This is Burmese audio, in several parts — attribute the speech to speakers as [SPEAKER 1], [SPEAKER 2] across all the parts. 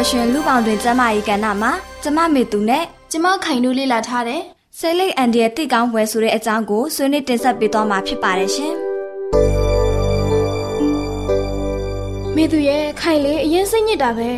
[SPEAKER 1] ကျမပျော်ရွှင်လူပေါင်းတွင်ကျမ၏ကဏ္ဍမှာကျမမေသူနဲ့
[SPEAKER 2] ကျမခိုင်တို့လေ့လာထားတဲ့
[SPEAKER 1] ဆဲလိတ်အန်ဒီရဲ့တိတ်ကောင်းပွဲဆိုတဲ့အကြောင်းကိုဆွေးနွေးတင်ဆက်ပေးသွားမှာဖြစ်ပါတယ်ရှင်
[SPEAKER 2] မေသူရဲ့ခိုင်လေအရင်စိတ်ညစ်တာပဲ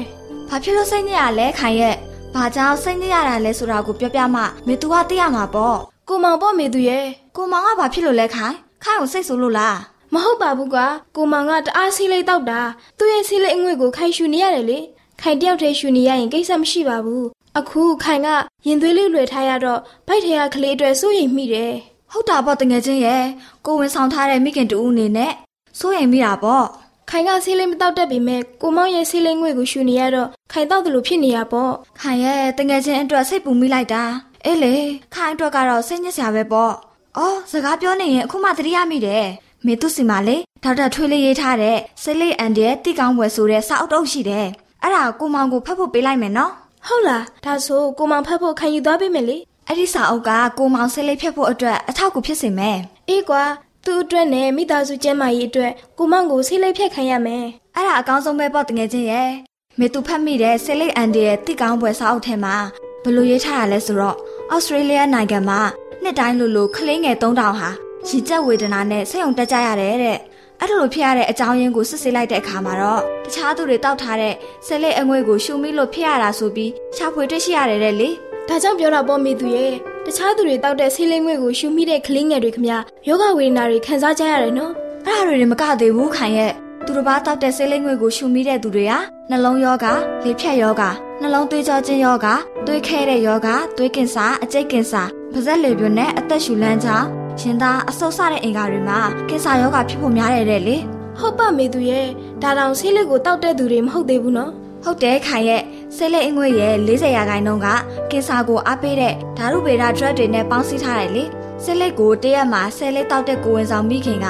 [SPEAKER 1] ဘာဖြစ်လို့စိတ်ညစ်ရလဲခိုင်ရဲ့ဘာကြောင့်စိတ်ညစ်ရတာလဲဆိုတာကိုပြောပြမှမေသူကသိရမှာပေါ့
[SPEAKER 2] ကိုမောင်ပေါ့မေသူရဲ့
[SPEAKER 1] ကိုမောင်ကဘာဖြစ်လို့လဲခိုင်ခိုင်ကိုစိတ်ဆိုးလို့လား
[SPEAKER 2] မဟုတ်ပါဘူးကွာကိုမောင်ကတအားဆီးလေးတောက်တာသူ့ရဲ့ဆီးလေးအငွေ့ကိုခိုင်ရှူနေရတယ်လေ ခိုင်တယောက်တည်းရှူနေရရင်ကိစ္စမရှိပါဘူးအခုခိုင်ကရင်သွေးလေးလွယ်ထားရတော့ဗိုက်ထဲကကလေးအတွက်စိုးရိမ်မိတယ်
[SPEAKER 1] ဟုတ်တာပေါ့တငယ်ချင်းရဲ့ကိုဝင်ဆောင်ထားတဲ့မိခင်တူဦးအနေနဲ့စိုးရိမ်မိတာပေါ့
[SPEAKER 2] ခိုင်ကဆေးလေးမတောက်တတ်ပေမဲ့ကိုမောင်ရဲ့ဆေးလေးငွေကိုရှူနေရတော့ခိုင်တောက်တယ်လို့ဖြစ်နေရပေါ့
[SPEAKER 1] ခိုင်ရဲ့တငယ်ချင်းအတွက်စိတ်ပူမိလိုက်တာအေးလေခိုင်အတွက်ကတော့စိတ်ညစ်စရာပဲပေါ့။အော်စကားပြောနေရင်အခုမှသတိရမိတယ်။မေသူစီမာလေဒေါက်တာထွေးလေးရေးထားတဲ့စိတ်လေးအန်တဲ့တိကောင်းဝယ်ဆိုတဲ့စာအုပ်တုပ်ရှိတယ်။ အဲ့ဒါကိုမောင်ကိုဖတ်ဖို့ပေးလိုက်မယ်နော်။
[SPEAKER 2] ဟုတ်လားဒါဆိုကိုမောင်ဖတ်ဖို့ခံယူသွားပေးမယ်လေ။
[SPEAKER 1] အဲ့ဒီစာအုပ်ကကိုမောင်စိတ်လေးဖြတ်ဖို့အတွက်အထောက်အကူဖြစ်စေမယ်။
[SPEAKER 2] အေးကွာသူ့အတွက်နဲ့မိသားစုကျန်းမာရေးအတွက်ကိုမောင်ကိုစိတ်လေးဖြတ်ခံရမယ်။
[SPEAKER 1] အဲ့ဒါအကောင်းဆုံးပဲပေါ့တကယ်ချင်းရဲ့။မေသူဖတ်မိတဲ့စိတ်လေးအန်တဲ့တိကောင်းပွဲစာအုပ်ထဲမှာဘလို့ရေးထားတာလဲဆိုတော့ဩစတြေးလျနိုင်ငံမှာနှစ်တိုင်းလိုလိုကလေးငယ်3000ဟာရည်ကြက်ဝေဒနာနဲ့စိတ်ုံတက်ကြရတယ်တဲ့ အဲ့လိုဖြစ်ရတဲ့အကြောင်းရင်းကိုစစ်ဆေးလိုက်တဲ့အခါမှာတော့တခြားသူတွေတောက်ထားတဲ့ဆဲလက်အငွေ့ကိုရှုမိလို့ဖြစ်ရတာဆိုပြီးရှာဖွေတွေ့ရှိရတယ်တဲ့လေ
[SPEAKER 2] ဒါကြောင့်ပြောတာပေါ့မိသူရဲ့တခြားသူတွေတောက်တဲ့ဆေးလေးငွေ့ကိုရှုမိတဲ့ကလေးငယ်တွေခမယောဂဝေဒနာတွေခံစားကြရတယ်နော်
[SPEAKER 1] အဲ့ဒါတွေမကသေးဘူးခိုင်ရဲ့သူတစ်ပါးတောက်တဲ့ဆေးလိမ့်ငွေကိုရှုမိတဲ့သူတွေဟာနှလုံးယောဂလေဖြတ်ယောဂနှလုံးသွေးကြောခြင်းယောဂသွေးခဲတဲ့ယောဂသွေးကင်ဆာအကျိတ်ကင်ဆာပါးစပ်လေပြွန်းနဲ့အသက်ရှူလမ်းကြောင်း ရင်သားအဆုတ်ဆတဲ့အင်္ဂါတွေမှာကင်ဆာယောဂဖြစ်ဖို့များတယ်တဲ့လေ
[SPEAKER 2] ဟုတ်ပါမေသူရဲ့ဒါတောင်ဆေးလိပ်ကိုတောက်တဲ့သူတွေမဟုတ်သေးဘူးနော်
[SPEAKER 1] ဟုတ်တယ်ခိုင်ရဲ့ဆေးလိပ်အငွေ့ရဲ့40ရာခိုင်နှုန်းကကင်ဆာကိုအားပေးတဲ့ဓာတုဗေဒ drug တွေနဲ့ပေါင်းစည်းထားတယ်လေဆေးလိပ်ကိုတရက်မှာဆေးလိပ်တောက်တဲ့ကိုဝင်ဆောင်မိခင်က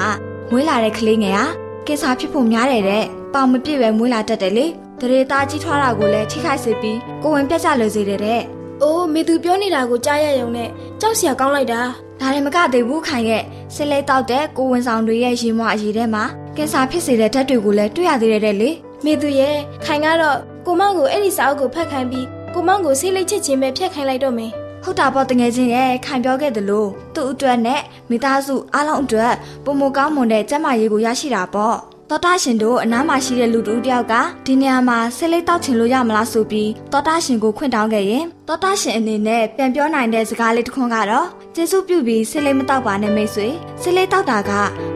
[SPEAKER 1] မွေးလာတဲ့ကလေးငယ်ဟာကင်ဆာဖြစ်ဖို့များတယ်တဲ့။ပေါင်မပြည့်ပဲမွေးလာတတ်တယ်လေ။တရေသားကြီးထွားတာကိုလည်းထိခိုက်စေပြီးကိုဝင်ပြတ်ကျလွယ်စေတယ်တဲ့။
[SPEAKER 2] အိုးမေသူပြောနေတာကိုကြားရရုံနဲ့ကြောက်စရာကောင်းလိုက်တာ။
[SPEAKER 1] ဒါလည်းမကသေးဘူးခိုင်ရဲ့ဆစ်လေးတောက်တဲ့ကိုဝင်ဆောင်တွေရဲ့ရေမွအရည်ထဲမှာကင်ဆာဖြစ်စေတဲ့ဓာတ်တွေကိုလည်းတွေ့ရသေးတယ်တဲ့လေ။
[SPEAKER 2] မေသူရဲ့ခိုင်ကတော့ကိုမောင်ကိုအဲ့ဒီစာအုပ်ကိုဖတ်ခိုင်းပြီးကိုမောင်ကိုဆေးလိတ်ချက်ချင်းပဲဖြတ်ခိုင်းလိုက်တော့မယ်
[SPEAKER 1] ဟုတ်တာပေါ့တငယ်ချင်းရဲ့ခိုင်ပြောခဲ့သလိုသူ့အတွက်နဲ့မိသားစုအားလုံးအတွက်ပုံမကောင်းမွန်တဲ့ကျန်းမာရေးကိုရရှိတာပေါ့ တောတာရှင်တို့အနားမှာရှိတဲ့လူတူတယောက်ကဒီနေရာမှာဆေးလိပ်တောက်ချင်လို့ရမလားဆိုပြီးတောတာရှင်ကိုခွင့်တောင်းခဲ့ရင်တောတာရှင်အနေနဲ့ပြန်ပြောနိုင်တဲ့စကားလေးတစ်ခွန်းကတော့ကျေးဇူးပြုပြီးဆေးလိပ်မတောက်ပါနဲ့မိတ်ဆွေဆေးလိပ်တောက်တာက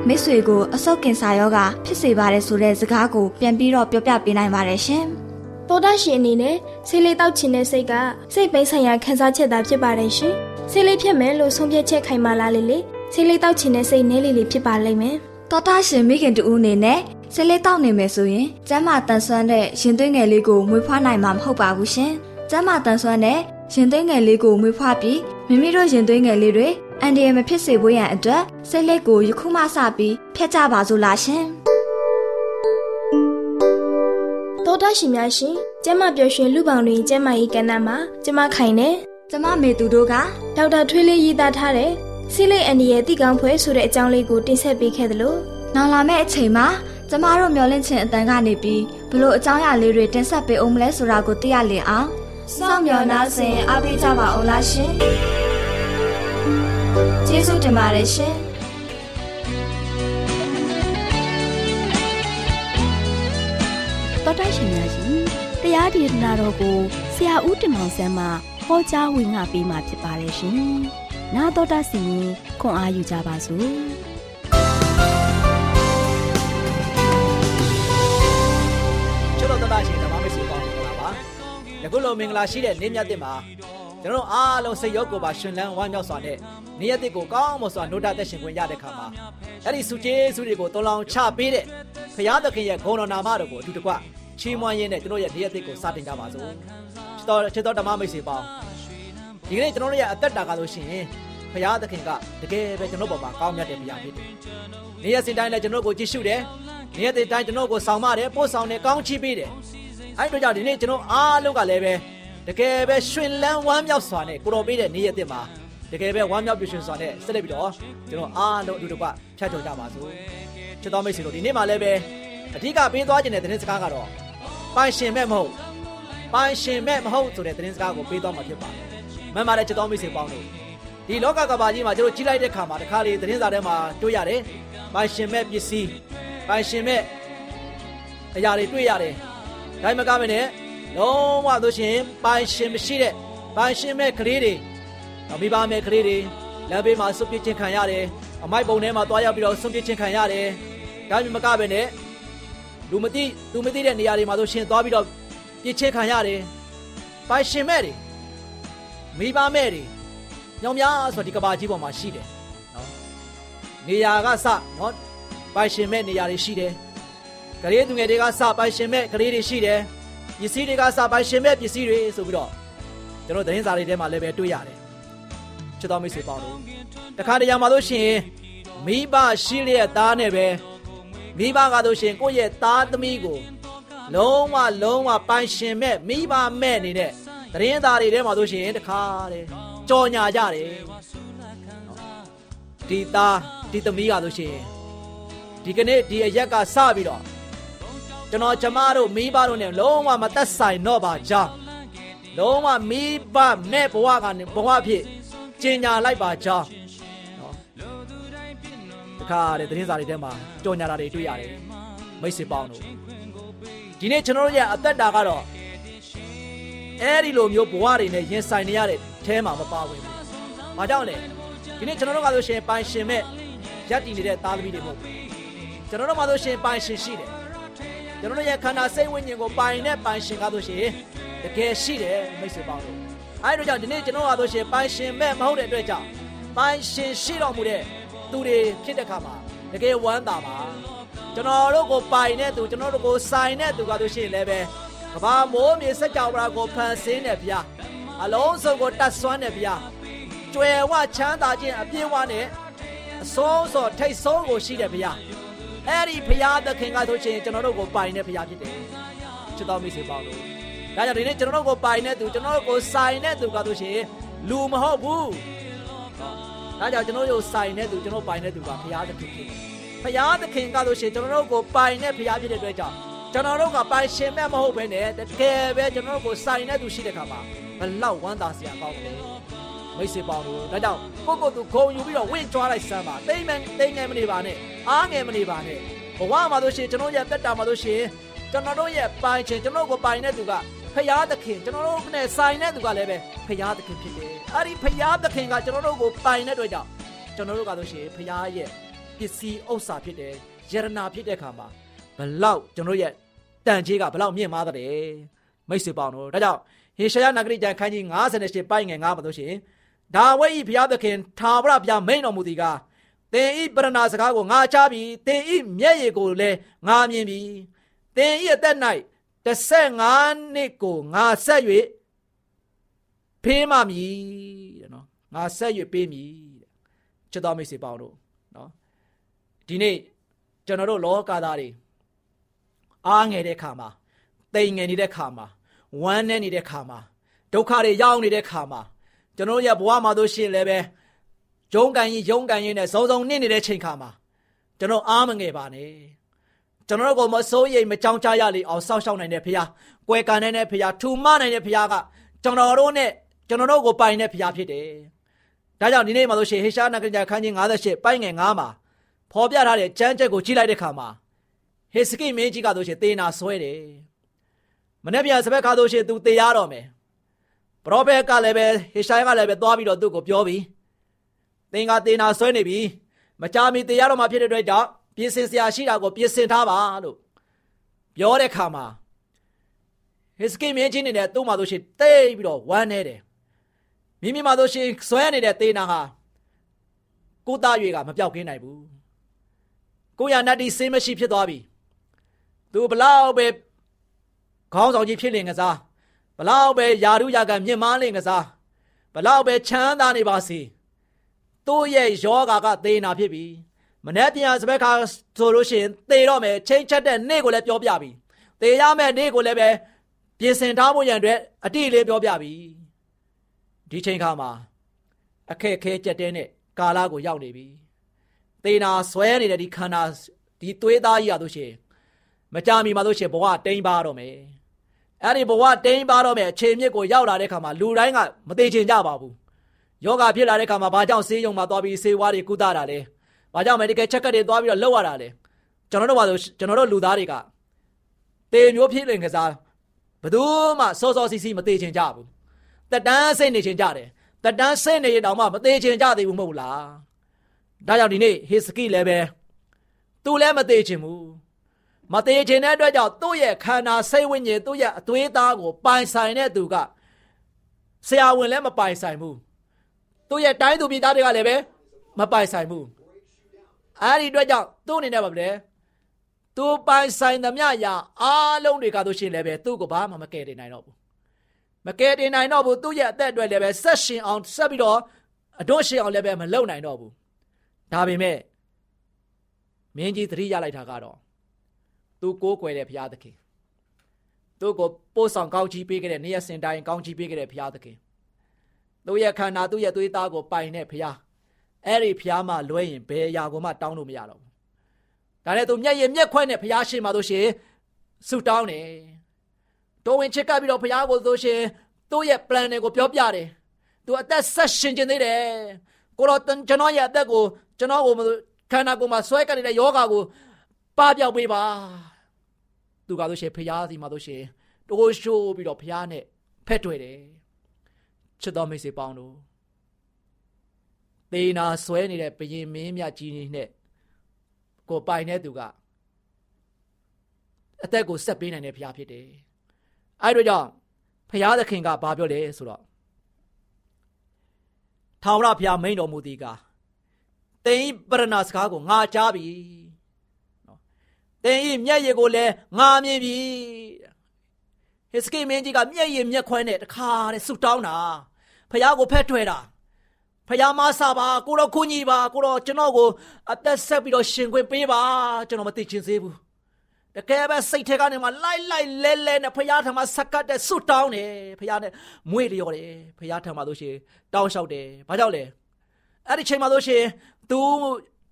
[SPEAKER 1] မိတ်ဆွေကိုအဆုတ်ကင်ဆာရောဂါဖြစ်စေပါတယ်ဆိုတဲ့စကားကိုပြန်ပြီးတော့ပြောပြပေးနိုင်ပါတယ်ရှင်
[SPEAKER 2] တောတာရှင်အနေနဲ့ဆေးလေးတောက်ချင်တဲ့စိတ်ကစိတ်ပိုင်းဆိုင်ရာခံစားချက်သာဖြစ်ပါတယ်ရှင်ဆေးလေးဖြတ်မယ်လို့ဆုံးဖြတ်ချက်ခိုင်မာလာလေလေဆေးလေးတောက်ချင်တဲ့စိတ်နဲလေးလေးဖြစ်ပါလိမ့်မယ်
[SPEAKER 1] တော်တာရှင်မိခင်တူဦးအနေနဲ့ဆဲလေးတောက်နေမယ်ဆိုရင်ကျမ်းမာတန်ဆွမ်းတဲ့ရင်သွေးငယ်လေးကိုမွေးဖွားနိုင်မှာမဟုတ်ပါဘူးရှင်။ကျမ်းမာတန်ဆွမ်းတဲ့ရင်သွေးငယ်လေးကိုမွေးဖွားပြီးမိမိတို့ရင်သွေးငယ်လေးတွေအန်ဒီရမဖြစ်စေဖို့ရန်အတွက်ဆဲလေးကိုယခုမှစပြီးဖျက်ကြပါစို့လားရှင်
[SPEAKER 2] တောတာရှင်များရှင်ကျမပျော်ရွှင်လူပောင်တွင်ကျမ၏ကဏ္ဍမှာကျမခိုင်နေ။
[SPEAKER 1] ကျမမေသူတို့က
[SPEAKER 2] ဒေါက်တာထွေးလေးရေးသားထားတဲ့ ဆေးလိတ်အန်ဒီရဲ့တိကောင်းဖွဲဆိုတဲ့အကြောင်းလေးကိုတင်ဆက်ပေးခဲ့သလို
[SPEAKER 1] နောင်လာမယ့်အချိန်မှာကျမတို့မျောလင့်ခြင်းအတန်ကနေပြီးဘလို့အကြောင်းအရာလေးတွေတင်ဆက်ပေးအောင်မလဲဆိုတာကိုသိရလင်အောင်စောင့်မျှော်နှားဆင်အားပေးကြပါအောင်လားရှင်။ကျေးဇူးတင်ပါတယ်ရှင်။
[SPEAKER 3] တော်တိုက်ရှင်များရှင်တရားဒေသနာတော်ကိုဆရာဦးတင်မောင်ဆန်းမှဟောကြားဝင်ငါပေးมาဖြစ်ပါတယ်ရှင်။ 나တော်တာစီရင်ခွန်အားယူကြပါစို့။
[SPEAKER 4] ချစ်တော်တတ်ရှင်ဓမ္မမိတ်ဆွေပေါင်းမင်္ဂလာပါယခုလိုမင်္ဂလာရှိတဲ့နေ့မြတ်တဲ့မှာကျွန်တော်တို့အားလုံးစိတ်ရောကိုယ်ပါရှင်လန်းဝမ်းမြောက်စွာနဲ့နေ့ရက်တဲ့ကိုကောင်းမွန်စွာနှုတ်သက်ရှင်ခွင့်ရတဲ့ခါမှာအဲ့ဒီစုကျေးစုတွေကိုတော်လောင်ချပေးတဲ့ဖရာသခင်ရဲ့ဂုဏ်တော်နာမတော်ကိုအထူးတကွချီးမွမ်းရင်းနဲ့ကျွန်တော်ရဲ့နေ့ရက်တဲ့ကိုစတင်ကြပါစို့ချစ်တော်ချစ်တော်ဓမ္မမိတ်ဆွေပေါင်း ဒီကနေ့ကျွန်တော်တို့ရဲ့အသက်တာကလို့ရှိရင်ဖရာသခင်ကတကယ်ပဲကျွန်တော်ပေါ်မှာကောင်းမြတ်တဲ့ဘုရားဖြစ်တယ်နေ့ရက်စဉ်တိုင်းလည်းကျွန်တော်ကိုကြည့်ရှုတယ်နေ့ရက်တိုင်းကျွန်တော်ကိုဆောင်မတယ်ပို့ဆောင်တယ်ကောင်းချီးပေးတယ်အဲ့တို့ကြောင့်ဒီနေ့ကျွန်တော်အားလုံးကလည်းပဲတကယ်ပဲရှင်လန်းဝမ်းမြောက်စွာနဲ့ကိုတော်ပေးတဲ့နေ့ရက်တင်မှာတကယ်ပဲဝမ်းမြောက်ပြည့်ရှင်စွာနဲ့ဆက်လက်ပြီးတော့ကျွန်တော်အားလုံးအတူတကွဖြတ်ကျော်ကြပါစို့ချစ်တော်မိတ်ဆွေတို့ဒီနေ့မှာလည်းပဲအဓိကပေးသွားခြင်းတဲ့သတင်းစကားကတော့ပိုင်ရှင်မဲ့မဟုတ်ပိုင်ရှင်မဲ့မဟုတ်ဆိုတဲ့သတင်းစကားကိုပေးသွားမှာဖြစ်ပါတယ် မှန်ပါတယ်ချစ်တော်မိတ်ဆွေပေါင်းတို့ဒီလောကကဘာကြီးမှာကျွန်တော်ကြီးလိုက်တဲ့ခါမှာတခါလေသတင်းစာထဲမှာတွေ့ရတယ်ပိုင်ရှင်မဲ့ပစ္စည်းပိုင်ရှင်မဲ့အရာတွေတွေ့ရတယ်ဒါမှမကမနဲ့လုံးဝဆိုရှင်ပိုင်ရှင်မရှိတဲ့ပိုင်ရှင်မဲ့ကလေးတွေမိဘမဲ့ကလေးတွေလမ်းဘေးမှာဆွန့်ပစ်ခြင်းခံရတယ်အမိုက်ပုံထဲမှာတွားရောက်ပြီးတော့ဆွန့်ပစ်ခြင်းခံရတယ်ဒါမှမကပဲနဲ့လူမသိလူမသိတဲ့နေရာတွေမှာဆိုရှင်တွားပြီးတော့ပြစ်ခြင်းခံရတယ်ပိုင်ရှင်မဲ့တွေ မိဘမဲ့တွေညောင်များဆိုဒီကဘာကြီးပေါ်မှာရှိတယ်နော်နေရာကစနော်ပိုင်ရှင်မဲ့နေရာတွေရှိတယ်ကလေးသူငယ်တွေကစပိုင်ရှင်မဲ့ကလေးတွေရှိတယ်ပစ္စည်းတွေကစပိုင်ရှင်မဲ့ပစ္စည်းတွေဆိုပြီးတော့ကျွန်တော်သတင်းစာတွေထဲမှာလည်းပဲတွေ့ရတယ်ချစ်တော်မိတ်ဆွေပေါင်းတို့တခါတရံမှာလို့ရှိရင်မိဘရှိလျက်သားနဲ့ပဲမိဘကလို့ရှိရင်ကိုယ့်ရဲ့သားသမီးကိုလုံးဝလုံးဝပိုင်ရှင်မဲ့မိဘမဲ့အနေနဲ့ သတင်းသားတွေထဲမှာလို့ရှိရင်တခါတယ်ကြော်ညာကြတယ်ဒီသားဒီသမီးကလို့ရှိရင်ဒီကနေ့ဒီအရက်ကစပြီးတော့ကျွန်တော်ကျမတို့မိဘတို့နဲ့လုံးဝမသက်ဆိုင်တော့ပါကြောင်းလုံးဝမိဘမဲ့ဘဝကနေဘဝဖြစ်ကျင်ညာလိုက်ပါကြောင်းနော်တခါတဲ့သတင်းစာတွေထဲမှာကြော်ညာတာတွေတွေ့ရတယ်မိတ်ဆွေပေါင်းတို့ဒီနေ့ကျွန်တော်တို့ရဲ့အသက်တာကတော့ အဲ့ဒီလိုမျိုးဘဝတွေနဲ့ရင်ဆိုင်နေရတဲ့အဲမှာမပါဝင်ဘူး။ဘာကြောင့်လဲဒီနေ့ကျွန်တော်တို့ကဆိုရှင်ပိုင်ရှင်မဲ့ရက်တည်နေတဲ့သားသမီးတွေမဟုတ်ဘူး။ကျွန်တော်တို့မှဆိုရှင်ပိုင်ရှင်ရှိတယ်။ကျွန်တော်တို့ရဲ့ခန္ဓာစိတ်ဝိညာဉ်ကိုပိုင်တဲ့ပိုင်ရှင်ကားဆိုရှင်တကယ်ရှိတယ်မိတ်ဆွေပေါင်းတို့။အဲဒီတော့ကြောင့်ဒီနေ့ကျွန်တော်ကဆိုရှင်ပိုင်ရှင်မဲ့မဟုတ်တဲ့အတွက်ကြောင့်ပိုင်ရှင်ရှိတော်မူတဲ့သူတွေဖြစ်တဲ့ခါမှာတကယ်ဝမ်းသာပါကျွန်တော်တို့ကိုပိုင်တဲ့သူကျွန်တော်တို့ကိုဆိုင်တဲ့သူကဆိုရှင်လည်းပဲ ကဘာမိုးမြေစัจ java ရာကိုဖန်ဆင်းတဲ့ဗျာအလုံးစုံကိုတတ်ဆွမ်းတဲ့ဗျာကျွယ်ဝချမ်းသာခြင်းအပြည့်ဝနဲ့အစိုးစောထိတ်ဆုံးကိုရှိတဲ့ဗျာအဲ့ဒီဘုရားသခင်ကဆိုရှင်ကျွန်တော်တို့ကိုပိုင်တဲ့ဘုရားဖြစ်တယ်ချစ်တော်မိတ်ဆွေပေါင်းတို့ဒါကြောင့်ဒီနေ့ကျွန်တော်တို့ကိုပိုင်တဲ့သူကျွန်တော်တို့ကိုဆိုင်တဲ့သူကဆိုရှင်လူမဟုတ်ဘူးဒါကြောင့်ကျွန်တော်တို့ဆိုင်တဲ့သူကျွန်တော်ပိုင်တဲ့သူကဘုရားသခင်ဖြစ်တယ်ဖရာသခင်ကလို့ရှိရင်ကျွန်တော်တို့ကိုပိုင်တဲ့ဖရာဖြစ်တဲ့အတွက်ကြောင့် ကျွန်တော်တို့ကပိုင်ရှင်မဲ့မဟုတ်ဘဲနဲ့တကယ်ပဲကျွန်တော်တို့ကိုစိုင်တဲ့သူရှိတဲ့ခါမှာဘလောက်ဝမ်းသာစရာကောင်းတယ်မိတ်ဆွေပေါင်းတို့ဒါကြောင့်ကိုကိုသူဂုံယူပြီးတော့ဝင့်ကြွားလိုက်စမ်းပါတိမ်မယ်တိမ်ငယ်မနေပါနဲ့အားငယ်မနေပါနဲ့ဘဝမှာတို့ရှိရင်ကျွန်တော်ရဲ့တက်တာမှာတို့ရှိရင်ကျွန်တော်တို့ရဲ့ပိုင်ရှင်ကျွန်တော်ကိုပိုင်တဲ့သူကဖရာသခင်ကျွန်တော်တို့နဲ့ဆိုင်တဲ့သူကလည်းပဲဖရာသခင်ဖြစ်တယ်အဲ့ဒီဖရာသခင်ကကျွန်တော်တို့ကိုပိုင်တဲ့အတွက်ကြောင့်ကျွန်တော်တို့ကဆိုရှင်ဖရာရဲ့ပစ္စည်းဥစ္စာဖြစ်တယ်ယရနာဖြစ်တဲ့အခါမှာ ဘလောက်ကျွန်တော်ရဲ့တန်ကြီးကဘလောက်မြင့်မားတဲ့မိတ်ဆွေပေါင်းတို့ဒါကြောင့်ဟေရှာယနဂရိကျမ်းခန်းကြီး58ပိုင်ငယ်9ပါလို့ရှိရင်ဒါဝိဒ်ဤဘုရားသခင်ထာဝရဘုရားမိန်တော်မူသည်ကသင်ဤပရဏာစကားကိုငါချပြီးသင်ဤမျက်ရည်ကိုလည်းငါမြင်ပြီးသင်ဤအသက်၌15နှစ်ကိုငါဆက်၍ဖေးမှမည်တဲ့နော်ငါဆက်၍ပေးမည်တဲ့ချစ်တော်မိတ်ဆွေပေါင်းတို့နော်ဒီနေ့ကျွန်တော်တို့လောကသားတွေ အားငယ်တဲ့ခါမှာတိမ်ငယ်နေတဲ့ခါမှာဝမ်းနည်းနေတဲ့ခါမှာဒုက္ခတွေရောက်နေတဲ့ခါမှာကျွန်တော်ရဲ့ဘဝမှာတို့ရှိရင်လည်းပဲဂျုံကန်ရင်ဂျုံကန်ရင်နဲ့စုံစုံနစ်နေတဲ့ချိန်ခါမှာကျွန်တော်အားမငယ်ပါနဲ့ကျွန်တော်တို့ကမစိုးရိမ်မကြောက်ကြရလေအောင်စောင့်ရှောက်နိုင်တဲ့ဖခင်ကွယ်ကန်နိုင်တဲ့ဖခင်ထူမနိုင်တဲ့ဖခင်ကကျွန်တော်တို့နဲ့ကျွန်တော်တို့ကိုပိုင်တဲ့ဖခင်ဖြစ်တယ်ဒါကြောင့်ဒီနေ့မှာဆိုရှင်ဟေရှာနဂရခန်းကြီး58ပိုင်းငယ်9မှာဖော်ပြထားတဲ့ကျမ်းချက်ကိုကြည့်လိုက်တဲ့အခါမှာ ဟေစကိမင်းကြီးကဆိုရှင်သေနာဆွဲတယ်မနေ့ပြန်စပက်ခါဆိုရှင်သူသေရတော့မယ်ပရောဖက်ကလည်းပဲဟေရှာယကလည်းပဲသွားပြီးတော့သူ့ကိုပြောပြီးသင်ကသေနာဆွဲနေပြီမကြမီသေရတော့မှဖြစ်တဲ့အတွက်ကြောင့်ပြင်ဆင်စရာရှိတာကိုပြင်ဆင်ထားပါလို့ပြောတဲ့ခါမှာဟေစကိမင်းကြီးနေနဲ့သူ့မှာဆိုရှင်တိတ်ပြီးတော့ဝမ်းနေတယ်မိမိမှာဆိုရှင်ဆွဲနေတဲ့သေနာဟာကိုသားရွေကမပြောက်ကင်းနိုင်ဘူးကိုရနတ်ဒီဆေးမရှိဖြစ်သွားပြီ သူဘလောက်ပဲခေါင်းဆောင်ကြီးဖြစ်လင်ကစားဘလောက်ပဲယာရုယာကမြင့်မားလင်ကစားဘလောက်ပဲချမ်းသာနေပါစေသူ့ရဲ့ယောဂါကသေနာဖြစ်ပြီမနေ့ပြန်စပက်ခါဆိုလို့ရှိရင်သေတော့မယ်ချိန်ချက်တဲ့နေ့ကိုလည်းပြောပြပြီသေရမယ့်နေ့ကိုလည်းပဲပြင်ဆင်ထားဖို့ရန်အတွက်အတိလေးပြောပြပြီဒီချိန်ခါမှာအခက်ခဲကြက်တဲနဲ့ကာလကိုရောက်နေပြီသေနာဆွဲနေတဲ့ဒီခန္ဓာဒီသွေးသားကြီးရလို့ရှိရင် မကြမီမှာလို့ရှိရင်ဘဝတိမ်ပါတော့မယ်အဲ့ဒီဘဝတိမ်ပါတော့မယ်အခြေမြစ်ကိုရောက်လာတဲ့ခါမှာလူတိုင်းကမသေးချင်ကြပါဘူးယောဂဖြစ်လာတဲ့ခါမှာဘာကြောင့်ဆေးရုံမှာသွားပြီးဆေးဝါးတွေကုသတာလဲဘာကြောင့် medical check တွေသွားပြီးတော့လုပ်ရတာလဲကျွန်တော်တို့ပါဆိုကျွန်တော်တို့လူသားတွေကတေမျိုးဖြစ်လင်ကစားဘယ်သူမှစောစောစီးစီးမသေးချင်ကြဘူးတက်တန်းစိတ်နေချင်ကြတယ်တက်တန်းစိတ်နေရတောင်မှမသေးချင်ကြသေးဘူးမဟုတ်လားဒါကြောင့်ဒီနေ့ဟေစကိလည်းပဲသူလည်းမသေးချင်ဘူး မသေးချင်တဲ့အတွက်ကြောင့်သူ့ရဲ့ခန္ဓာစိတ်ဝိညာဉ်သူ့ရဲ့အသွေးသားကိုပိုင်ဆိုင်တဲ့သူကဆရာဝန်လည်းမပိုင်ဆိုင်ဘူးသူ့ရဲ့တိုင်းသူပြည်သားတွေကလည်းပဲမပိုင်ဆိုင်ဘူးအဲ့ဒီအတွက်ကြောင့်သူ့အနေနဲ့ပါဗျာသူပိုင်ဆိုင်သမျှရာအားလုံးတွေကတို့ရှင်လည်းပဲသူ့ကိုဘာမှမကယ်တင်နိုင်တော့ဘူးမကယ်တင်နိုင်တော့ဘူးသူ့ရဲ့အသက်အတွက်လည်းပဲဆက်ရှင်အောင်ဆက်ပြီးတော့အတော့ရှင်အောင်လည်းပဲမလုပ်နိုင်တော့ဘူးဒါပေမဲ့မင်းကြီးသတိရလိုက်တာကတော့ သူကိုးကွယ်တဲ့ဘုရားသခင်သူကိုပို့ဆောင်ကောင်းချီးပေးခဲ့တဲ့နေရစင်တိုင်းကောင်းချီးပေးခဲ့တဲ့ဘုရားသခင်သူ့ရဲ့ခန္ဓာသူ့ရဲ့သွေးသားကိုပိုင်တဲ့ဘုရားအဲ့ဒီဘုရားမှလွဲရင်ဘယ်အရာကိုမှတောင်းလို့မရတော့ဘူးဒါနဲ့သူမျက်ရည်မျက်ခွက်နဲ့ဘုရားရှင်မှာဆိုရှင်ဆုတောင်းတယ်တော်ဝင်ချစ်ကပ်ပြီးတော့ဘုရားကိုဆိုရှင်သူ့ရဲ့ plan တွေကိုပြောပြတယ်သူအသက်ဆက်ရှင်ခြင်းသေးတယ်ကိုတော့ကျွန်တော်ရဲ့အသက်ကိုကျွန်တော်ကိုခန္ဓာကိုယ်မှာဆွဲကပ်နေတဲ့ယောဂါကို ပပျောက်ပေးပါသူကဆိုရှင်ဖျားစီမှာဆိုရှင်တိုးရှိုးပြီးတော့ဖျားနဲ့ဖက်တွေ့တယ်ချစ်တော်မိတ်ဆွေပေါင်းတို့သေနာဆွဲနေတဲ့ဘရင်မင်းမြတ်ကြီးနဲ့ကိုပိုင်တဲ့သူကအသက်ကိုဆက်ပေးနိုင်တဲ့ဖျားဖြစ်တယ်အဲ့တို့ကြောင့်ဖျားသခင်ကဘာပြောလဲဆိုတော့ထာဝရဘုရားမိန်တော်မူသည်ကတင်ပရဏစကားကိုငါကြားပြီ တင်ဤမျက်ရည်ကိုလည်းငါမြင်ပြီဟစ်စကိမင်းကြီးကမျက်ရည်မျက်ခွဲနဲ့တခါတဲ့ဆူတောင်းတာဖះကိုဖက်ထွယ်တာဖះမဆာပါကိုတော့ခုညီပါကိုတော့ကျွန်တော်ကိုအသက်ဆက်ပြီးတော့ရှင်ခွင့်ပေးပါကျွန်တော်မသိချင်သေးဘူးတကယ်ပဲစိတ်ထဲကနေမှလိုက်လိုက်လဲလဲနဲ့ဖះထမဆက်ကတ်တဲ့ဆွတောင်းတယ်ဖះနဲ့မွေ့လျော်တယ်ဖះထမလို့ရှိရင်တောင်းလျှောက်တယ်ဘာကြောင့်လဲအဲ့ဒီချိန်မှာလို့ရှိရင် तू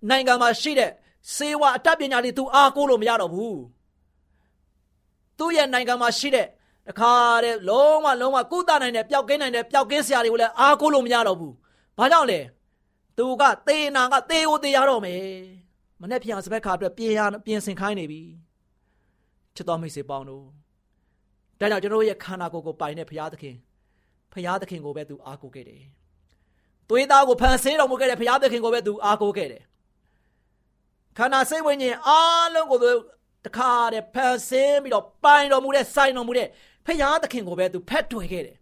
[SPEAKER 4] နိုင်ငံမှာရှိတဲ့ စေဝါအတတ်ပညာတွေ तू အားကိုးလို့မရတော့ဘူးသူ့ရဲ့နိုင်ငံမှာရှိတဲ့တခါတဲ့လုံးဝလုံးဝကုသနိုင်တဲ့ပျောက်ကင်းနိုင်တဲ့ပျောက်ကင်းဆရာတွေကိုလည်းအားကိုးလို့မရတော့ဘူး။ဘာကြောင့်လဲ။သူကသေနာကသေကိုသေရတော့မယ်။မနေ့ပြန်စပက်ခါအတွက်ပြင်ရပြင်ဆင်ခိုင်းနေပြီ။ချစ်တော်မိတ်ဆွေပေါင်းတို့ဒါကြောင့်ကျွန်တော်ရဲ့ခန္ဓာကိုယ်ကိုပိုင်တဲ့ဘုရားသခင်ဘုရားသခင်ကိုပဲသူအားကိုးခဲ့တယ်။သွေးသားကိုဖန်ဆင်းတော်မူခဲ့တဲ့ဘုရားသခင်ကိုပဲသူအားကိုးခဲ့တယ်။ ခန္ဓာစိတ်ဝိညာဉ်အားလုံးကိုတခါတည်းဖန်ဆင်းပြီးတော့ပိုင်တော်မူတဲ့စိုင်တော်မူတဲ့ဖခင်သခင်ကိုပဲသူဖက်တွယ်ခဲ့တယ်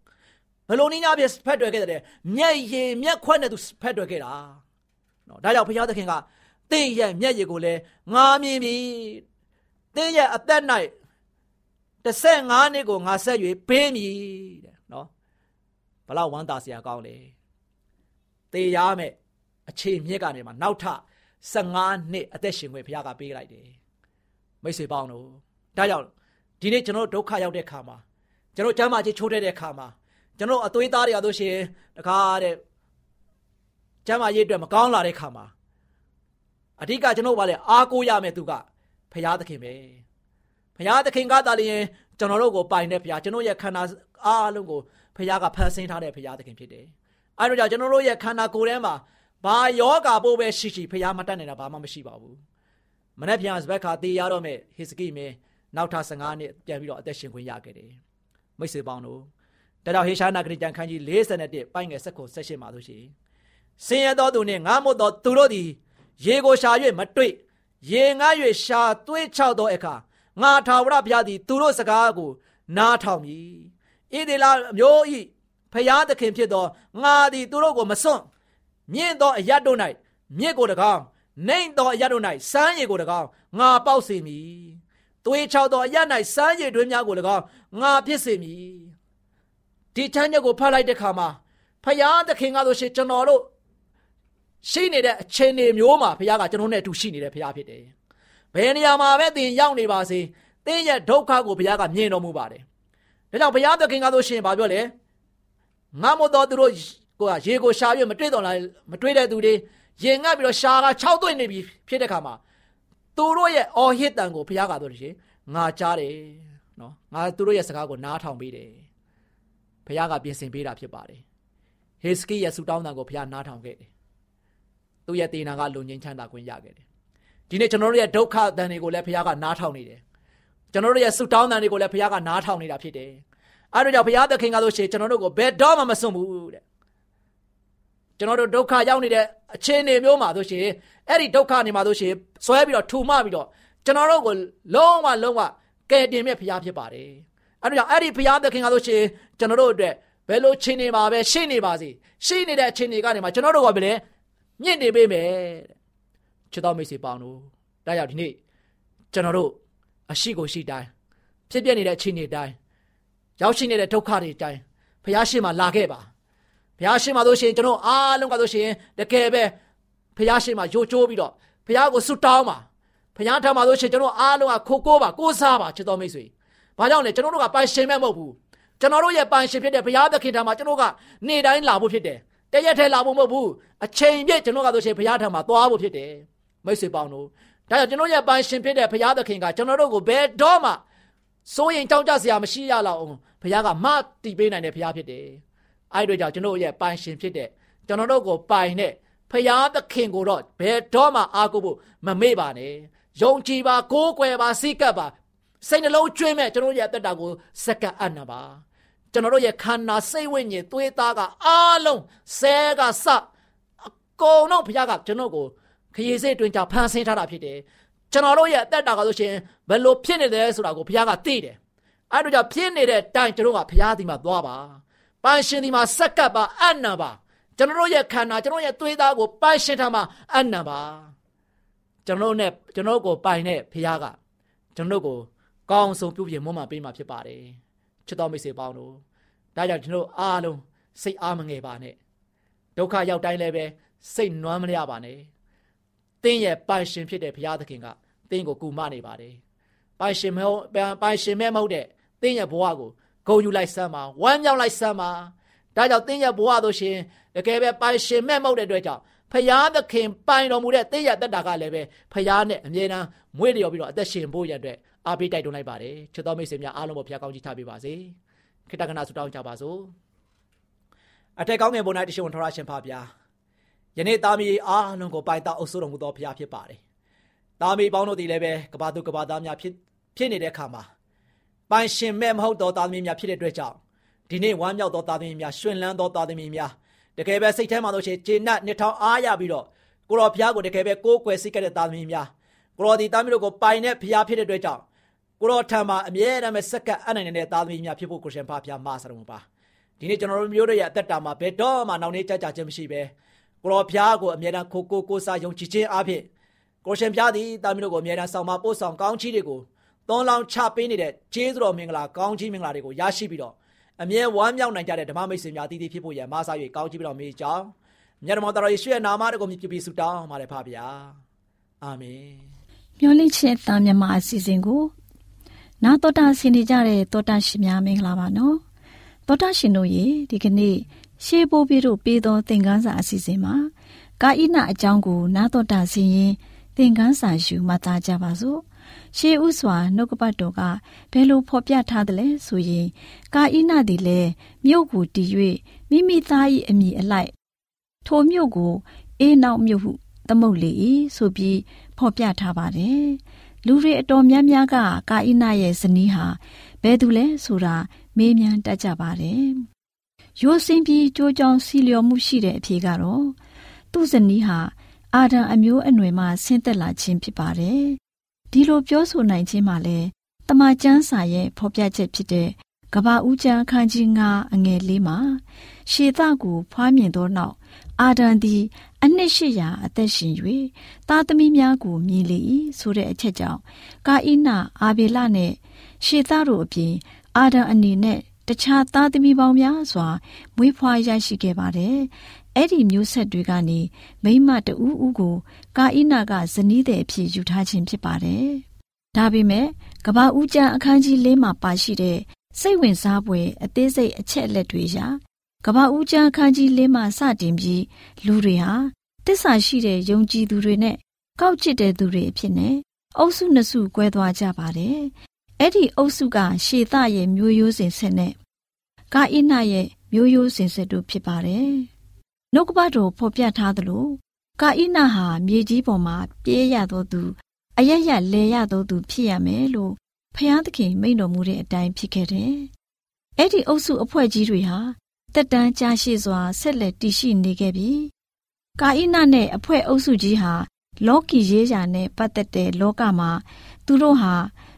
[SPEAKER 4] ဘလို့နည်းများပြဖက်တွယ်ခဲ့တယ်မျက်ရည်မျက်ခွက်နဲ့သူဖက်တွယ်ခဲ့တာနော်ဒါကြောင့်ဖခင်သခင်ကတင်းရဲ့မျက်ရည်ကိုလည်းငားမြင်ပြီတင်းရဲ့အသက်၌15နှစ်ကိုငါဆက်၍ပေးမည်တဲ့နော်ဘလောက်ဝမ်းသာစရာကောင်းလဲတေရမယ်အခြေမြစ်ကနေမှနောက်ထ 15နှစ်အသက်ရှင်ခွင့်ဘုရားကပေးလိုက်တယ်မိတ်ဆွေပေါင်းတို့ဒါကြောင့်ဒီနေ့ကျွန်တော်ဒုက္ခရောက်တဲ့ခါမှာကျွန်တော်ကျမ်းမာခြင်းချိုးတဲ့တဲ့ခါမှာကျွန်တော်အသွေးသားတွေရလို့ရှိရင်တခါတဲ့ကျမ်းမာရေးအတွက်မကောင်းလာတဲ့ခါမှာအဓိကကျွန်တော်ကလည်းအားကိုးရမယ်သူကဖရာသခင်ပဲဖရာသခင်ကသာလျှင်ကျွန်တော်တို့ကိုပိုင်တဲ့ဖရာကျွန်တော်ရဲ့ခန္ဓာအားလုံးကိုဖရာကဖန်ဆင်းထားတဲ့ဖရာသခင်ဖြစ်တယ်အဲဒါကြောင့်ကျွန်တော်တို့ရဲ့ခန္ဓာကိုယ်ထဲမှာ ဘာယောဂါပို့ပဲရှိရှိဖရာမတတ်နေတာဘာမှမရှိပါဘူးမနေ့ပြန်စဘက်ခါတေးရတော့မဲ့ဟေစကိမင်းနောက်ထပ်15နှစ်ပြန်ပြီးတော့အသက်ရှင်ခွင့်ရခဲ့တယ်မိတ်ဆွေပေါင်းတို့တတော်ဟေရှာနာဂရိတန်ခန်းကြီး41ပိုင်းငယ်7ခု18မှာဆိုရှင်ဆင်းရဲသောသူနှင့်ငားမွတ်သောသူတို့သည်ရေကိုရှာ၍မတွေ့ရေငား၍ရှာသွေးချောက်သောအခါငါထာဝရဘုရားသည်သူတို့စကားကို နားထောင်မည်ဣဒေလမျိုးဤဖျားသခင်ဖြစ်သောငါသည်သူတို့ကိုမစွန့် မြင့်သောအရတ်တို့၌မြစ်ကိုတကောင်နှိမ့်သောအရတ်တို့၌စမ်းရည်ကိုတကောင်ငါပေါက်စေမည်သွေးချောက်သောအရတ်၌စမ်းရည်တွင်များကို၎င်းငါဖြစ်စေမည်ဒီချမ်းချက်ကိုဖတ်လိုက်တဲ့ခါမှာဖယားသခင်ကဆိုရှင်ကျွန်တော်တို့ရှိနေတဲ့အခြေအနေမျိုးမှာဖယားကကျွန်တော်နဲ့အတူရှိနေတဲ့ဖယားဖြစ်တယ်ဘယ်နေရာမှာပဲသင်ရောက်နေပါစေသင်ရဲ့ဒုက္ခကိုဘုရားကမြင်တော်မူပါတယ်ဒါကြောင့်ဘုရားသခင်ကဆိုရှင်ဘာပြောလဲငါမို့တော်သူတို့ ကိုကရေကိုရှာပြီးမတွေ့တော့လားမတွေ့တဲ့သူတွေရင်ငတ်ပြီးတော့ရှာက6သွိမ့်နေပြီဖြစ်တဲ့ခါမှာသူတို့ရဲ့အော်ဟစ်တန်ကိုဘုရားကဆိုရှင်ငါကြားတယ်နော်ငါသူတို့ရဲ့စကားကိုနားထောင်ပေးတယ်ဘုရားကပြင်ဆင်ပေးတာဖြစ်ပါတယ်ဟေစကိရဲ့ဆူတောင်းတန်ကိုဘုရားနားထောင်ခဲ့တယ်သူ့ရဲ့တေနာကလုံငင်းချမ်းသာခွင့်ရခဲ့တယ်ဒီနေ့ကျွန်တော်တို့ရဲ့ဒုက္ခတန်တွေကိုလည်းဘုရားကနားထောင်နေတယ်ကျွန်တော်တို့ရဲ့ဆူတောင်းတန်တွေကိုလည်းဘုရားကနားထောင်နေတာဖြစ်တယ်အဲဒါကြောင့်ဘုရားသခင်ကဆိုရှင်ကျွန်တော်တို့ကိုဘယ်တော့မှမစွန့်ဘူးတဲ့ ကျွန်တော်တို့ဒုက္ခရောက်နေတဲ့အခြေအနေမျိုးမှာဆိုရှင်အဲ့ဒီဒုက္ခနေမှာဆိုရှင်ဆွဲပြီးတော့ထူမပြီးတော့ကျွန်တော်တို့ကိုလုံးဝလုံးဝကယ်တင်မြတ်ဘုရားဖြစ်ပါတယ်အဲဒါကြောင့်အဲ့ဒီဘုရားသခင်ကဆိုရှင်ကျွန်တော်တို့အတွက်ဘယ်လိုချင်းနေပါပဲရှိနေပါစေရှိနေတဲ့အခြေအနေကနေမှာကျွန်တော်တို့ကဘယ်လဲမြင့်နေပေးမယ်တဲ့ချစ်တော်မိတ်ဆွေပေါင်းတို့ဒါကြောင့်ဒီနေ့ကျွန်တော်တို့အရှိကိုရှိတိုင်းဖြစ်ပြနေတဲ့အခြေအနေတိုင်းရောက်ရှိနေတဲ့ဒုက္ခတွေတိုင်းဘုရားရှင်မှာလာခဲ့ပါ ဘုရားရှင်မှာဆိုရှင်ကျွန်တော်အားလုံးကဆိုရှင်တကယ်ပဲဘုရားရှင်မှာယိုကျိုးပြီးတော့ဘုရားကိုဆုတောင်းပါဘုရားထံမှာဆိုရှင်ကျွန်တော်အားလုံးကခိုကိုးပါကိုးစားပါချစ်တော်မိတ်ဆွေဘာကြောင့်လဲကျွန်တော်တို့ကပိုင်ရှင်မဲ့မဟုတ်ဘူးကျွန်တော်တို့ရဲ့ပိုင်ရှင်ဖြစ်တဲ့ဘုရားသခင်ထံမှာကျွန်တော်ကနေတိုင်းလာဖို့ဖြစ်တယ်တရက်ထဲလာဖို့မဟုတ်ဘူးအချိန်ပြည့်ကျွန်တော်ကဆိုရှင်ဘုရားထံမှာသွားဖို့ဖြစ်တယ်မိတ်ဆွေပေါင်းတို့ဒါကြောင့်ကျွန်တော်ရဲ့ပိုင်ရှင်ဖြစ်တဲ့ဘုရားသခင်ကကျွန်တော်တို့ကိုဘယ်တော့မှစိုးရင်ကြောက်ကြစရာမရှိရလောက်အောင်ဘုရားကမတည်ပေးနိုင်တဲ့ဘုရားဖြစ်တယ် အဲ့တို့ကြောင့်ကျွန်တော်ရဲ့ပိုင်ရှင်ဖြစ်တဲ့ကျွန်တော်တို့ကိုပိုင်တဲ့ဖရာသခင်ကိုတော့ဘယ်တော့မှအားကိုးဖို့မမေ့ပါနဲ့ယုံကြည်ပါကိုးကွယ်ပါစိတ်ကပ်ပါစိတ်နှလုံးကျွေးမဲ့ကျွန်တော်ရဲ့အသက်တာကိုစက္ကပ်အံ့နာပါကျွန်တော်တို့ရဲ့ခန္ဓာစိတ်ဝိညာဉ်သွေးသားကအားလုံးဆဲကစအကုန်လုံးဘုရားကကျွန်တော်ကိုခရီးစိတ်တွင်ကြဖန်ဆင်းထားတာဖြစ်တယ်ကျွန်တော်တို့ရဲ့အသက်တာကဆိုရှင်ဘယ်လိုဖြစ်နေတယ်ဆိုတာကိုဘုရားကသိတယ်အဲ့တို့ကြောင့်ဖြစ်နေတဲ့တိုင်ကျွန်တော်ကဘုရားဒီမှာသွားပါ ပန်းရှင်ဒီမှာစက္ကပ်ပါအံ့နာပါကျွန်တော်ရဲ့ခန္ဓာကျွန်တော်ရဲ့သွေးသားကိုပန်းရှင်ထားမှာအံ့နာပါကျွန်တော်နဲ့ကျွန်တော်ကိုပိုင်တဲ့ဘုရားကကျွန်တော်ကိုကောင်းဆုံးပြုပြင်မွမ်းမပေးမှာဖြစ်ပါတယ်ချစ်တော်မိတ်ဆွေပေါင်းတို့ဒါကြောင့်ကျွန်တော်အားလုံးစိတ်အားမငယ်ပါနဲ့ဒုက္ခရောက်တိုင်းလည်းပဲစိတ်နွမ်းမရပါနဲ့တင်းရဲ့ပိုင်ရှင်ဖြစ်တဲ့ဘုရားသခင်ကတင်းကိုကူမနေပါတယ်ပိုင်ရှင်မဲပိုင်ရှင်မဲမဟုတ်တဲ့တင်းရဲ့ဘဝကို ဂုဏ်ယူလိုက်စမ်းပါဝမ်းမြောက်လိုက်စမ်းပါဒါကြောင့်တင်းရဲ့ဘဝဆိုရှင်တကယ်ပဲပိုင်ရှင်မဲ့မဟုတ်တဲ့အတွက်ကြောင့်ဖယားသခင်ပိုင်တော်မူတဲ့တင်းရဲ့တက်တာကလည်းပဲဖယားနဲ့အမြဲတမ်းမွေးလျော်ပြီးတော့အသက်ရှင်ဖို့ရတဲ့အားပေးတိုက်တွန်းလိုက်ပါတယ်ချစ်တော်မိတ်ဆွေများအားလုံးကိုဖျားကောင်းကြီးထားပေးပါစေခိတ္တကနာဆုတောင်းကြပါစို့အထက်ကောင်းငယ်ပေါ်၌တရှိဝန်ထရရှင်ဖပါဗျာယနေ့သားမီးအားလုံးကိုပိုင်တောက်အုပ်စိုးတော်မူသောဖျားဖြစ်ပါတယ်သားမီးပေါင်းတို့ဒီလည်းပဲကဘာသူကဘာသားများဖြစ်ဖြစ်နေတဲ့အခါမှာ ပိုင်ရှင်မဲ့မဟုတ်သောသားသမီးများဖြစ်တဲ့အတွက်ကြောင့်ဒီနေ့ဝမ်းမြောက်သောသားသမီးများရှင်လန်းသောသားသမီးများတကယ်ပဲစိတ်ထဲမှာလို့ရှိရင်ဂျေနတ်နှစ်ထောင်အားရပြီးတော့ကိုတော်ဘုရားကိုတကယ်ပဲကိုးကွယ်စိတ်ကတဲ့သားသမီးများကိုတော်ဒီသားသမီးတို့ကိုပိုင်တဲ့ဘုရားဖြစ်တဲ့အတွက်ကြောင့်ကိုတော်ထံမှာအမြဲတမ်းပဲစက္ကပ်အနိုင်နေတဲ့သားသမီးများဖြစ်ဖို့ကိုရှင်ဖာဘုရားမဆရမပါဒီနေ့ကျွန်တော်တို့မျိုးတို့ရဲ့အသက်တာမှာဘယ်တော့မှနောက်နေကြကြခြင်းမရှိပဲကိုတော်ဘုရားကိုအမြဲတမ်းခိုကိုကိုစားယုံကြည်ခြင်းအဖြစ်ကိုရှင်ဘုရားသည်သားသမီးတို့ကိုအမြဲတမ်းဆောင်မပို့ဆောင်ကောင်းချီးတွေကို သွန်လောင်းချပေးနေတဲ့ဂျေဇုတော်မင်္ဂလာကောင်းချီးမင်္ဂလာတွေကိုရရှိပြီးတော့အမြဲဝမ်းမြောက်နိုင်ကြတဲ့ဓမ္မမိတ်ဆွေများတည်တည်ဖြစ်ဖို့ရမဆာ၍ကောင်းချီးပြီးတော့မေးကြောင်းမြတ်တော်တော်ယေရှုရဲ့နာမတော်ကိုမြည်ပြီးဆုတောင်းပါတယ်ဖပါဗျာအာမင်
[SPEAKER 5] မျောလင့်ချက်တာမြမအစီအစဉ်ကိုနာတော်တာဆင်နေကြတဲ့တောတာရှင်များမင်္ဂလာပါနော်တောတာရှင်တို့ရေဒီကနေ့ရှေးဘိုးပြတို့ပေးသောသင်ခန်းစာအစီအစဉ်မှာကာဣနအကြောင်းကိုနာတော်တာဆင်ရင်သင်ခန်းစာယူမှတ်သားကြပါစို့ ရှေးဥစွာနှုတ်ကပတ်တော်ကဘယ်လိုဖော်ပြထားသလဲဆိုရင်ကာဣနသည်လည်းမြို့ကိုတည်၍မိမိသား၏အမိအလိုက် ထိုမြို့ကိုအေးနောက်မြို့ဟုသမုတ်လေ၏ဆိုပြီးဖော်ပြထားပါတယ်လူတွေအတော်များများကကာဣနရဲ့ဇနီးဟာဘယ်သူလဲဆိုတာမေးမြန်းတတ်ကြပါတယ်ရိုးစင်းပြီးကြိုးကြောင်စီလျော်မှုရှိတဲ့အဖြေကတော့သူ့ဇနီးဟာအာဒံအမျိုးအနွယ်မှဆင်းသက်လာခြင်းဖြစ်ပါတယ် ဒီလိုပြောဆိုနိုင်ခြင်းမှာလဲတမန်ကျမ်းစာရဲ့ဖော်ပြချက်ဖြစ်တဲ့ကဘာဦးကျမ်းအခန်းကြီး9အငယ်၄မှာရှေသကိုဖွားမြင်သောနောက်အာဒံသည် အနှစ်၈ရာအသက်ရှင်၍သားသမီးများကိုမြင်လေ၏ဆိုတဲ့အချက်ကြောင့်ကာဣနအာဘေလနဲ့ရှေသတို့အပြင် အာဒံအနေနဲ့တခြားသားသမီးပေါင်းများစွာမွေးဖွားရရှိခဲ့ပါတယ်။ အဲ့ဒီမျိုးဆက်တွေကနေမိမတဦးဦးကို ကာဣနကဇနီးတဲ့အဖြစ်ယူထားခြင်းဖြစ်ပါတယ်။ဒါပေမဲ့ကဘာဦးကျမ်းအခန်းကြီး၄မှာပါရှိတဲ့စိတ်ဝင်စားဖွယ်အသေးစိတ်အချက်အလက်တွေရာကဘာဦးကျမ်းအခန်းကြီး၄မှာစတင်ပြီးလူတွေဟာတစ္ဆာရှိတဲ့ယုံကြည်သူတွေနဲ့ကောက်ကျစ်တဲ့သူတွေအဖြစ်နဲ့အုပ်စုနှစ်စု꿰သွားကြပါတယ်။အဲ့ဒီအုပ်စုကရှေသရဲ့မျိုးရိုးစဉ်ဆက်နဲ့ကာဣနရဲ့မျိုးရိုးစဉ်ဆက်တို့ဖြစ်ပါတယ်။ နှုတ်ကပတ်တော်ဖော်ပြထားသလိုကာဣနဟာမြေကြီးပေါ်မှာပြေးရသောသူအယက်ရလဲရသောသူဖြစ်ရမယ်လို့ဖျားသခင်မိန့်တော်မူတဲ့အတိုင်းဖြစ်ခဲ့တယ်။အဲ့ဒီအုပ်စုအဖွဲ့ကြီးတွေဟာတက်တန်းကြာရှည်စွာဆက်လက်တည်ရှိနေခဲ့ပြီးကာဣနနဲ့အဖွဲ့အုပ်စုကြီးဟာလောကီရေးရာနဲ့ပတ်သက်တဲ့လောကမှာသူတို့ဟာ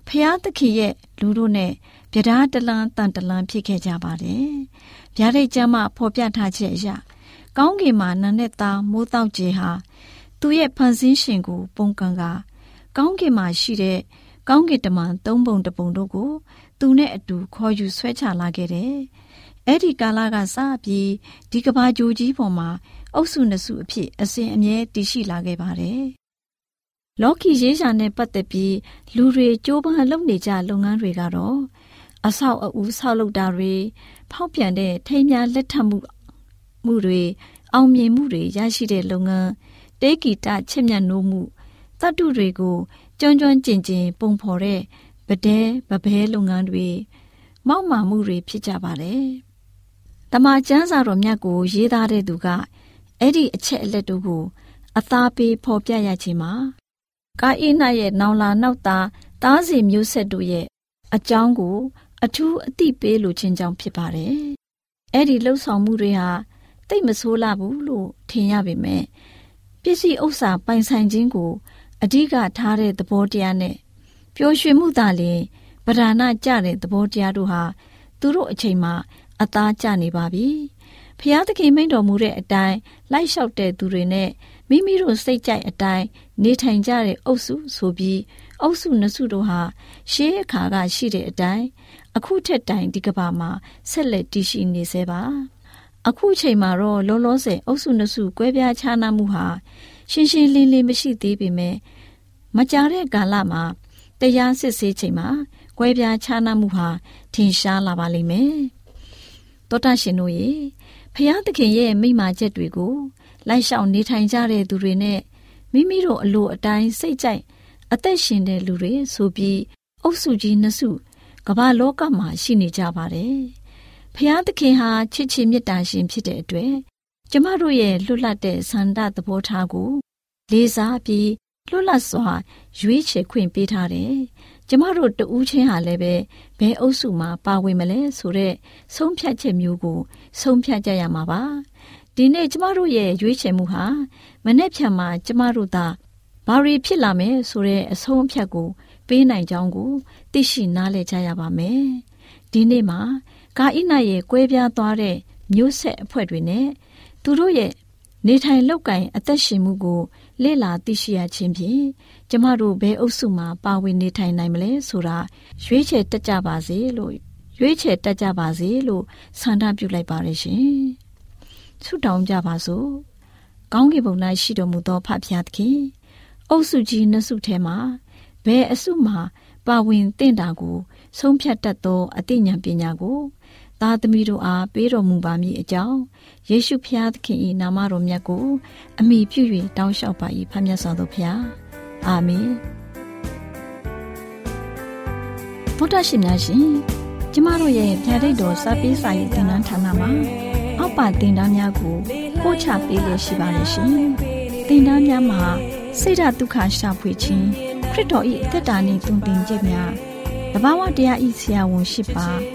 [SPEAKER 5] ဖျားသခင်ရဲ့လူတို့နဲ့ဗျာဒားတလန်းတန်တလန်းဖြစ်ခဲ့ကြပါတယ်။ဗျာဒိတ်ကျမ်းမှာဖော်ပြထားချက်အရ ကောင်းကင်မှာနန်းနဲ့သားမိုးတောက်ကျေဟာသူ့ရဲ့ဖန်ဆင်းရှင်ကို ပုံကံကကောင်းကင်မှာရှိတဲ့ကောင်းကင်တမန်သုံးပုံတပုံတို့ကို သူနဲ့အတူခေါ်ယူဆွဲချလာခဲ့တယ်။အဲ့ဒီကာလကစပြီးဒီကဘာကြိုကြီးပေါ်မှာအုပ်စုနှစ်စုအဖြစ်အစဉ်အမြဲတည်ရှိလာခဲ့ပါတယ်။လော်ကီရေးရှာနဲ့ပတ်သက်ပြီးလူတွေကြိုးပမ်းလုပ်နေကြလုပ်ငန်းတွေကတော့အဆောက်အဦဆောက်လုပ်တာတွေဖောက်ပြန်တဲ့ထိမ်းများလက်ထပ်မှု မှုတွေအောင်မြင်မှုတွေရရှိတဲ့လုပ်ငန်းတေးဂီတချစ်မြတ်နိုးမှုတတ္တုတွေကိုကျွမ်းကျွမ်းကျင်ကျင်ပုံဖော်တဲ့ဗဒဲဗဘဲလုပ်ငန်းတွေမောက်မာမှုတွေဖြစ်ကြပါတယ်။တမန်ကျမ်းစာတော်မြတ်ကိုရေးသားတဲ့သူကအဲ့ဒီအချက်အလက်တို့ကို အသားပေးဖော်ပြရခြင်းမှာကာအိနရဲ့နောင်လာနောက်သားသားစီမျိုးဆက်တို့ရဲ့အကြောင်းကို အထူးအသိပေးလိုခြင်းကြောင့်ဖြစ်ပါတယ်။အဲ့ဒီလှုပ်ဆောင်မှုတွေဟာ တိတ်မဆိုးလာဘူးလို့ထင်ရပေမဲ့ပစ္စည်းဥစ္စာပိုင်ဆိုင်ခြင်းကိုအဓိကထားတဲ့သဘောတရားနဲ့ပျော်ရွှင်မှုသာလျှင်ဗဒနာကြတဲ့သဘောတရားတို့ဟာသူတို့အချိန်မှာအသားကျနေပါပြီ။ဖျားသခင်မိန့်တော်မူတဲ့အတိုင်းလိုက်လျှောက်တဲ့သူတွေနဲ့မိမိတို့စိတ်ကြိုက်အတိုင်းနေထိုင်ကြတဲ့အုပ်စုဆိုပြီးအုပ်စုနှစ်စုတို့ဟာရှေးအခါကရှိတဲ့အတိုင်းအခုထက်တိုင်ဒီကဘာမှာဆက်လက်တည်ရှိနေသေးပါ အခုချိန်မှာတော့လောလောဆယ်အုပ်စုနှစ်စုကွဲပြားခြားနားမှုဟာရှင်းရှင်းလင်းလင်းမရှိသေးပေမဲ့မကြာတဲ့ကာလမှာတရားစစ်ဆေးချိန်မှာကွဲပြားခြားနားမှုဟာထင်ရှားလာပါလိမ့်မယ်။သောတာရှင်တို့ရေဖျားသခင်ရဲ့မိမာချက်တွေကိုလိုက်ရှောင်နေထိုင်ကြတဲ့သူတွေနဲ့မိမိတို့အလိုအတိုင်းစိတ်ကြိုက်အသက်ရှင်တဲ့လူတွေဆိုပြီးအုပ်စုကြီးနှစ်စုကမ္ဘာလောကမှာရှိနေကြပါတယ်။ ဖျားသခင်ဟာချစ်ချစ်မေတ္တာရှင်ဖြစ်တဲ့အတွက်ကျမတို့ရဲ့လွတ်လပ်တဲ့ဆန္ဒသဘောထားကို လေးစားပြီးလွတ်လပ်စွာ ရွေးချယ်ခွင့်ပေးထားတယ်။ကျမတို့တဦးချင်းဟာလည်းပဲဘယ်အုပ်စုမှာပါဝင်မလဲဆိုတဲ့ဆုံးဖြတ်ချက်မျိုးကိုဆုံးဖြတ်ကြရမှာပါ။ဒီနေ့ကျမတို့ရဲ့ရွေးချယ်မှုဟာမနေ့ဖြန်မှာကျမတို့သာဘာတွေဖြစ်လာမယ်ဆိုတဲ့အဆုံးအဖြတ်ကို ပေးနိုင်ကြောင်းကိုသိရှိနားလည်ကြရပါမယ်။ဒီနေ့မှာ ကာဣနရဲ့ကွဲပြားသွားတဲ့မျိုးဆက်အဖွဲ့တွေနဲ့သူတို့ရဲ့နေထိုင်လောက်ကင်အသက်ရှင်မှုကိုလေ့လာသိရှိရခြင်းဖြင့်ကျမတို့ဘယ်အုပ်စုမှာပါဝင်နေထိုင်နိုင်မလဲဆိုတာရွေးချယ်တက်ကြပါစေလို့ရွေးချယ်တက်ကြပါစေလို့ဆန္ဒပြုလိုက်ပါရရှင်ဆုတောင်းကြပါစို့ကောင်းကင်ဘုံ၌ရှိတော်မူသောဖဖျားသခင်အုပ်စုကြီးနှစ်စုထဲမှာဘယ်အစုမှာပါဝင်တင့်တာကို ဆုံးဖြတ်တတ်သောအသိဉာဏ်ပညာကို သားသမီးတို့အားပေးတော်မူပါမည်အကြောင်းယေရှုဖျားသခင်၏နာမတော်မြတ်ကိုအမိပြု၍တောင်းလျှောက်ပါ၏ဖခင်မြတ်စွာသောဖျားအာမင်ဗုဒ္ဓရှင်များရှင်ကျမတို့ရဲ့ဗျာဒိတ်တော်စပေးစာရေးသင်တန်းဌာနမှာအောက်ပါသင်တန်းများကိုပို့ချပေးလျက်ရှိပါတယ်ရှင်သင်တန်းများမှာဆိဒ္ဓတုခရှာဖွေခြင်းခရစ်တော်၏အသက်တာနှင့်တုန်တင်ခြင်းများတဘာဝတရားဤဆရာဝန်ရှိပါ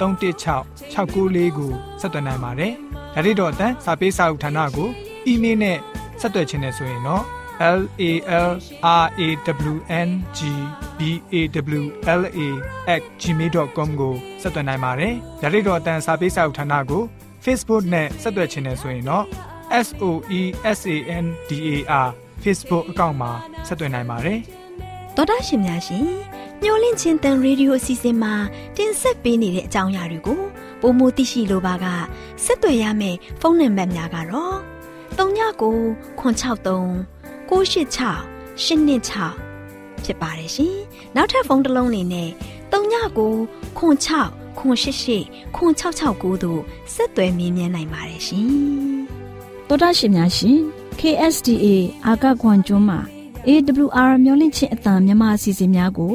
[SPEAKER 6] 316 694ကိုဆက်သွင်းနိုင်ပါတယ်။ဒါ့အပြင်တော့အတန်းစာပေးစာဥထာဏာကိုအီးမေးလ်နဲ့ဆက်သွယ်ခြင်းနဲ့ဆိုရင်တော့ l a l r a w n g b a w l a @ gmail.com ကိုဆက်သွင်းနိုင်ပါတယ်။ဒါ့အပြင်တော့အတန်းစာပေးစာဥထာဏာကို Facebook နဲ့ဆက်သွယ်ခြင်းနဲ့ဆိုရင်တော့ s o e s a n d a r Facebook အကောင့်မှာဆက်သွင်းနိုင်ပါတယ်။
[SPEAKER 3] တော်တာရှင်များရှင် မျောလင့်ချင်းတန်ရေဒီယိုအစီအစဉ်မှာတင်ဆက်ပေးနေတဲ့အကြောင်းအရာတွေကိုပိုမိုသိရှိလိုပါကဆက်သွယ်ရမယ့်ဖုန်းနံပါတ်များကတော့39ကို663 986 126ဖြစ်ပါတယ်ရှင်။နောက်ထပ်ဖုန်းတစ်လုံးနေနဲ့39ကို6 6 688တို့ဆက်သွယ်မြင်းမြန်းနိုင်ပါတယ်ရှင်။
[SPEAKER 5] တော်တာရှင်များရှင် KSTA အာကခွန်ကျွန်းမှာ AWR မျိုးလင့်ချင်းအတံမြန်မာအစီအစဉ်များကို